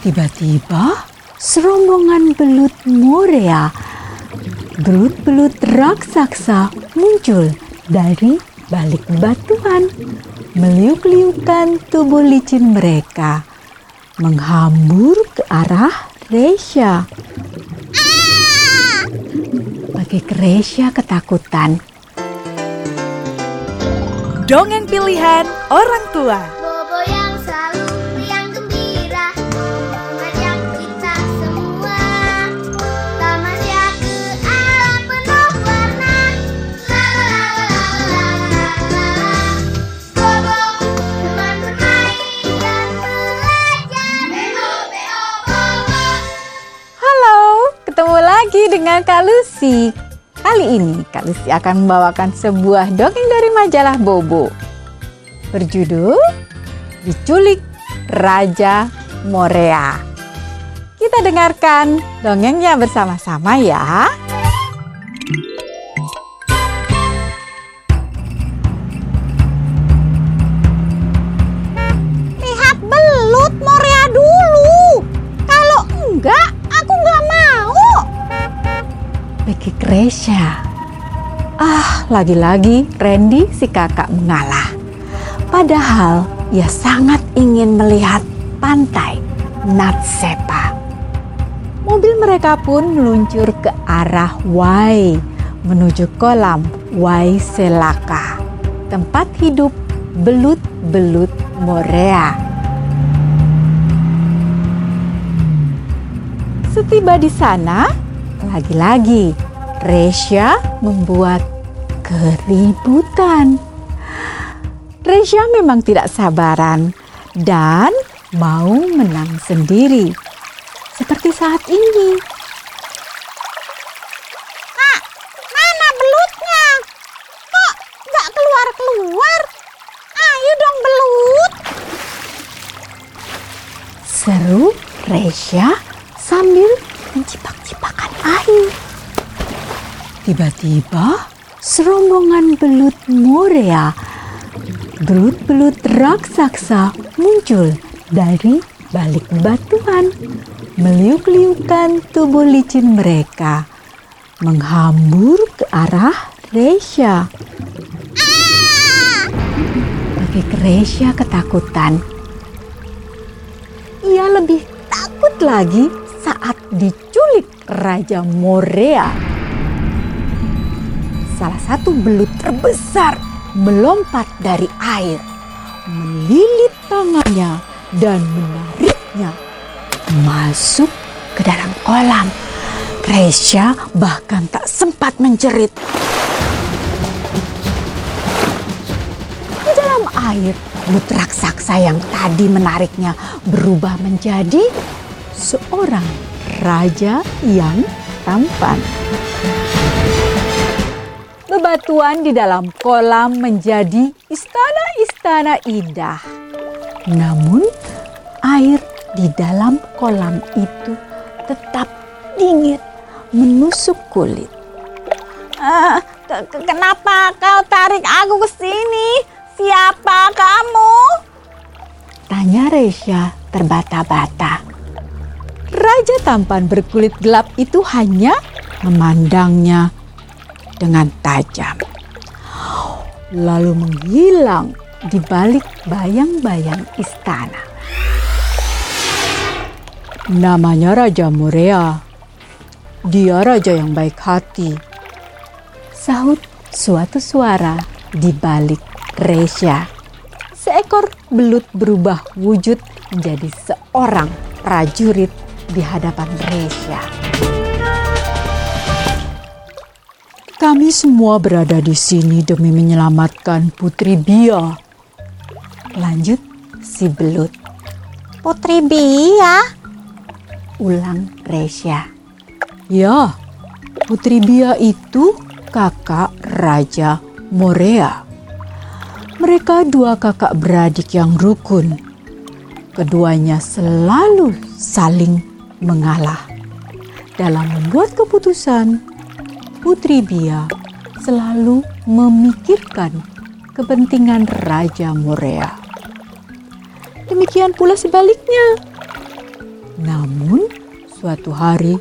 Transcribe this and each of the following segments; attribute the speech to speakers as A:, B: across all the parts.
A: Tiba-tiba serombongan belut Morea, belut-belut raksasa muncul dari balik batuan, meliuk-liukan tubuh licin mereka, menghambur ke arah Resya. Bagi Resya ketakutan.
B: Dongeng pilihan orang tua.
A: Lagi dengan Kak Lucy. Kali ini Kak Lucy akan membawakan sebuah dongeng dari majalah Bobo. Berjudul Diculik Raja Morea. Kita dengarkan dongengnya bersama-sama ya. Gresha. Ah, lagi-lagi Randy si kakak mengalah. Padahal ia sangat ingin melihat pantai Natsepa. Mobil mereka pun meluncur ke arah Wai menuju kolam Wai Selaka, tempat hidup belut-belut Morea. Setiba di sana, lagi-lagi Resya membuat keributan. Resya memang tidak sabaran dan mau menang sendiri. Seperti saat ini. Kak, mana belutnya? Kok nggak keluar-keluar? Ayo dong belut. Seru Resya sambil mencipak-cipakan air. Tiba-tiba serombongan belut Morea, belut-belut raksasa muncul dari balik batuan, meliuk-liukan tubuh licin mereka, menghambur ke arah Resya. Bagi Resya ketakutan, ia lebih takut lagi saat diculik Raja Morea salah satu belut terbesar melompat dari air, melilit tangannya dan menariknya masuk ke dalam kolam. Gresya bahkan tak sempat menjerit. Di dalam air, belut raksasa yang tadi menariknya berubah menjadi seorang raja yang tampan. Bebatuan di dalam kolam menjadi istana-istana indah. Namun, air di dalam kolam itu tetap dingin, menusuk kulit. Ke- kenapa kau tarik aku ke sini? Siapa kamu? Tanya Resya terbata-bata. Raja tampan berkulit gelap itu hanya memandangnya dengan tajam. Lalu menghilang di balik bayang-bayang istana. Namanya Raja Murea. Dia raja yang baik hati. Sahut suatu suara di balik Resya. Seekor belut berubah wujud menjadi seorang prajurit di hadapan Resya. Kami semua berada di sini demi menyelamatkan Putri Bia. Lanjut si belut. Putri Bia? Ulang Resya. Ya, Putri Bia itu kakak Raja Morea. Mereka dua kakak beradik yang rukun. Keduanya selalu saling mengalah. Dalam membuat keputusan, Putri Bia selalu memikirkan kepentingan Raja Morea. Demikian pula sebaliknya. Namun suatu hari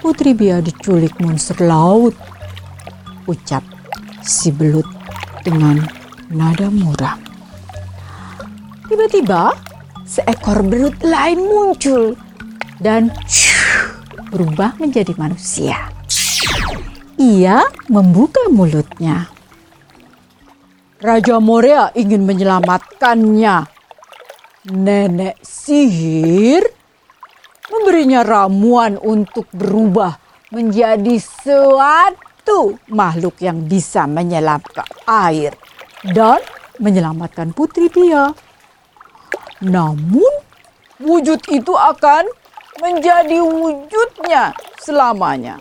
A: Putri Bia diculik monster laut. Ucap si belut dengan nada muram. Tiba-tiba seekor belut lain muncul dan berubah menjadi manusia. Ia membuka mulutnya. Raja Morea ingin menyelamatkannya. Nenek sihir memberinya ramuan untuk berubah menjadi suatu makhluk yang bisa menyelam ke air dan menyelamatkan putri dia. Namun wujud itu akan menjadi wujudnya selamanya.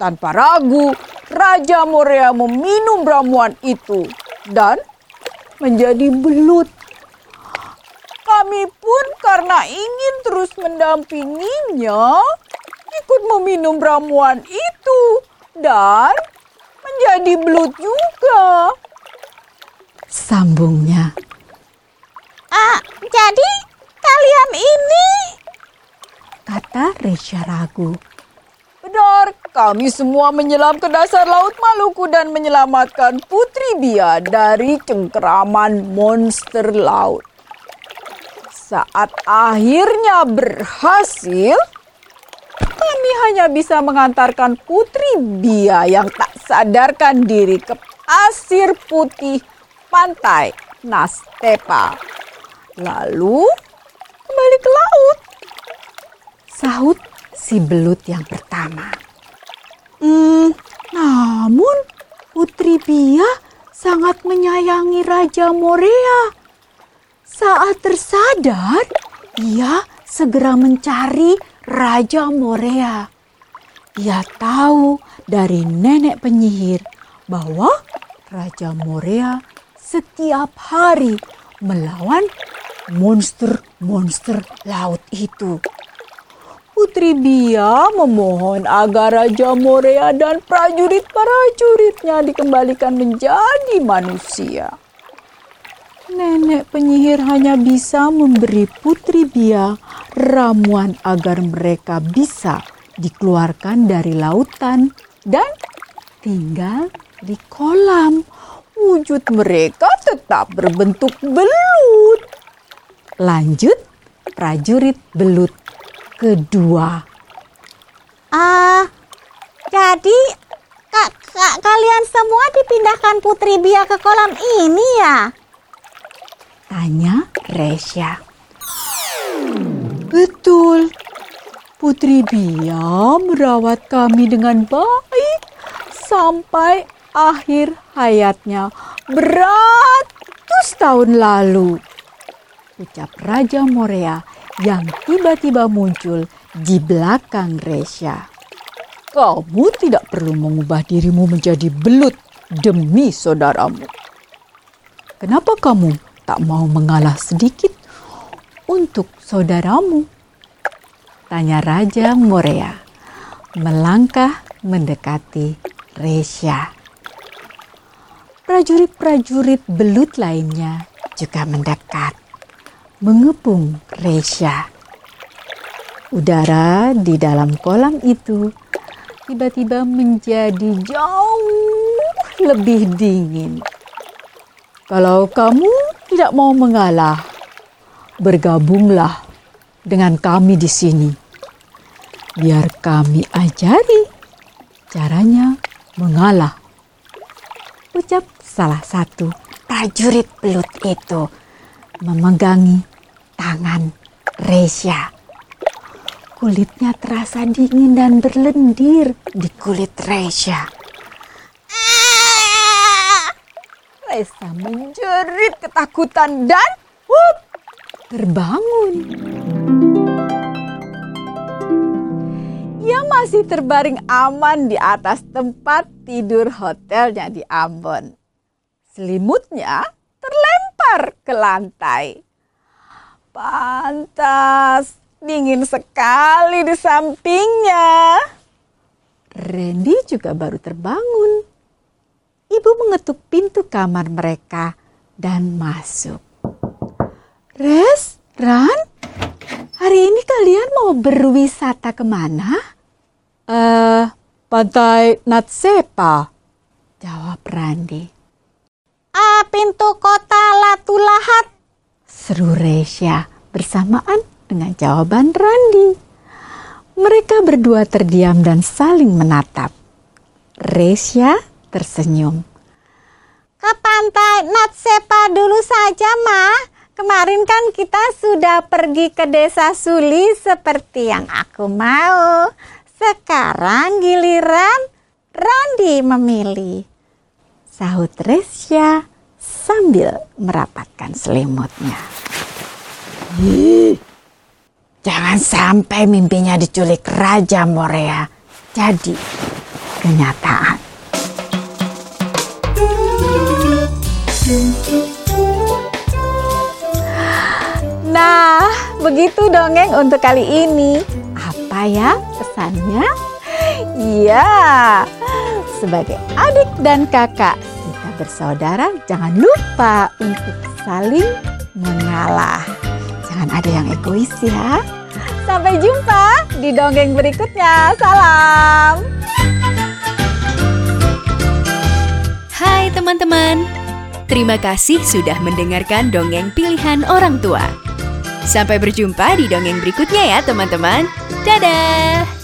A: Tanpa ragu, Raja Morea meminum ramuan itu dan menjadi belut. Kami pun karena ingin terus mendampinginya, ikut meminum ramuan itu dan menjadi belut juga. Sambungnya.
C: Ah, jadi kalian ini
A: Kata Resya ragu. Kami semua menyelam ke dasar Laut Maluku dan menyelamatkan Putri Bia dari cengkeraman monster laut. Saat akhirnya berhasil, kami hanya bisa mengantarkan Putri Bia yang tak sadarkan diri ke pasir putih pantai Nastepa. Lalu kembali ke laut. Sahut si belut yang pertama. Hmm, namun Putri Bia sangat menyayangi Raja Morea. Saat tersadar, ia segera mencari Raja Morea. Ia tahu dari nenek penyihir bahwa Raja Morea setiap hari melawan monster-monster laut itu. Putri Bia memohon agar Raja Morea dan prajurit-prajuritnya dikembalikan menjadi manusia. Nenek penyihir hanya bisa memberi Putri Bia ramuan agar mereka bisa dikeluarkan dari lautan dan tinggal di kolam. Wujud mereka tetap berbentuk belut. Lanjut, prajurit belut kedua.
C: ah jadi kak, kak kalian semua dipindahkan Putri Bia ke kolam ini ya?
A: Tanya Resya. Betul. Putri Bia merawat kami dengan baik sampai akhir hayatnya beratus tahun lalu. Ucap Raja Morea yang tiba-tiba muncul di belakang Resya. Kamu tidak perlu mengubah dirimu menjadi belut demi saudaramu. Kenapa kamu tak mau mengalah sedikit untuk saudaramu? Tanya Raja Morea melangkah mendekati Resya. Prajurit-prajurit belut lainnya juga mendekat mengepung Resya. Udara di dalam kolam itu tiba-tiba menjadi jauh lebih dingin. Kalau kamu tidak mau mengalah, bergabunglah dengan kami di sini. Biar kami ajari caranya mengalah. Ucap salah satu prajurit belut itu memegangi tangan Resya. Kulitnya terasa dingin dan berlendir di kulit Resya. Resa menjerit ketakutan dan wup, terbangun. Ia masih terbaring aman di atas tempat tidur hotelnya di Ambon. Selimutnya terlempar ke lantai. Pantas dingin sekali di sampingnya. Randy juga baru terbangun. Ibu mengetuk pintu kamar mereka dan masuk. Res, Ran, hari ini kalian mau berwisata ke mana?
D: Eh, pantai Natsepa.
A: Jawab Randi.
C: Ah, pintu kota Latulahat.
A: Seru Resya bersamaan dengan jawaban Randi. Mereka berdua terdiam dan saling menatap. Resya tersenyum.
C: Ke pantai Natsepa dulu saja, Ma. Kemarin kan kita sudah pergi ke desa Suli seperti yang aku mau. Sekarang giliran Randi memilih.
A: Sahut Resya sambil merapatkan selimutnya. Jangan sampai mimpinya diculik Raja Morea. Jadi kenyataan. Nah, begitu dongeng untuk kali ini. Apa ya pesannya? Ya, sebagai adik dan kakak, kita bersaudara jangan lupa untuk saling mengalah. Jangan ada yang egois ya. Sampai jumpa di dongeng berikutnya. Salam.
E: Hai teman-teman, terima kasih sudah mendengarkan dongeng pilihan orang tua. Sampai berjumpa di dongeng berikutnya ya teman-teman. Dadah!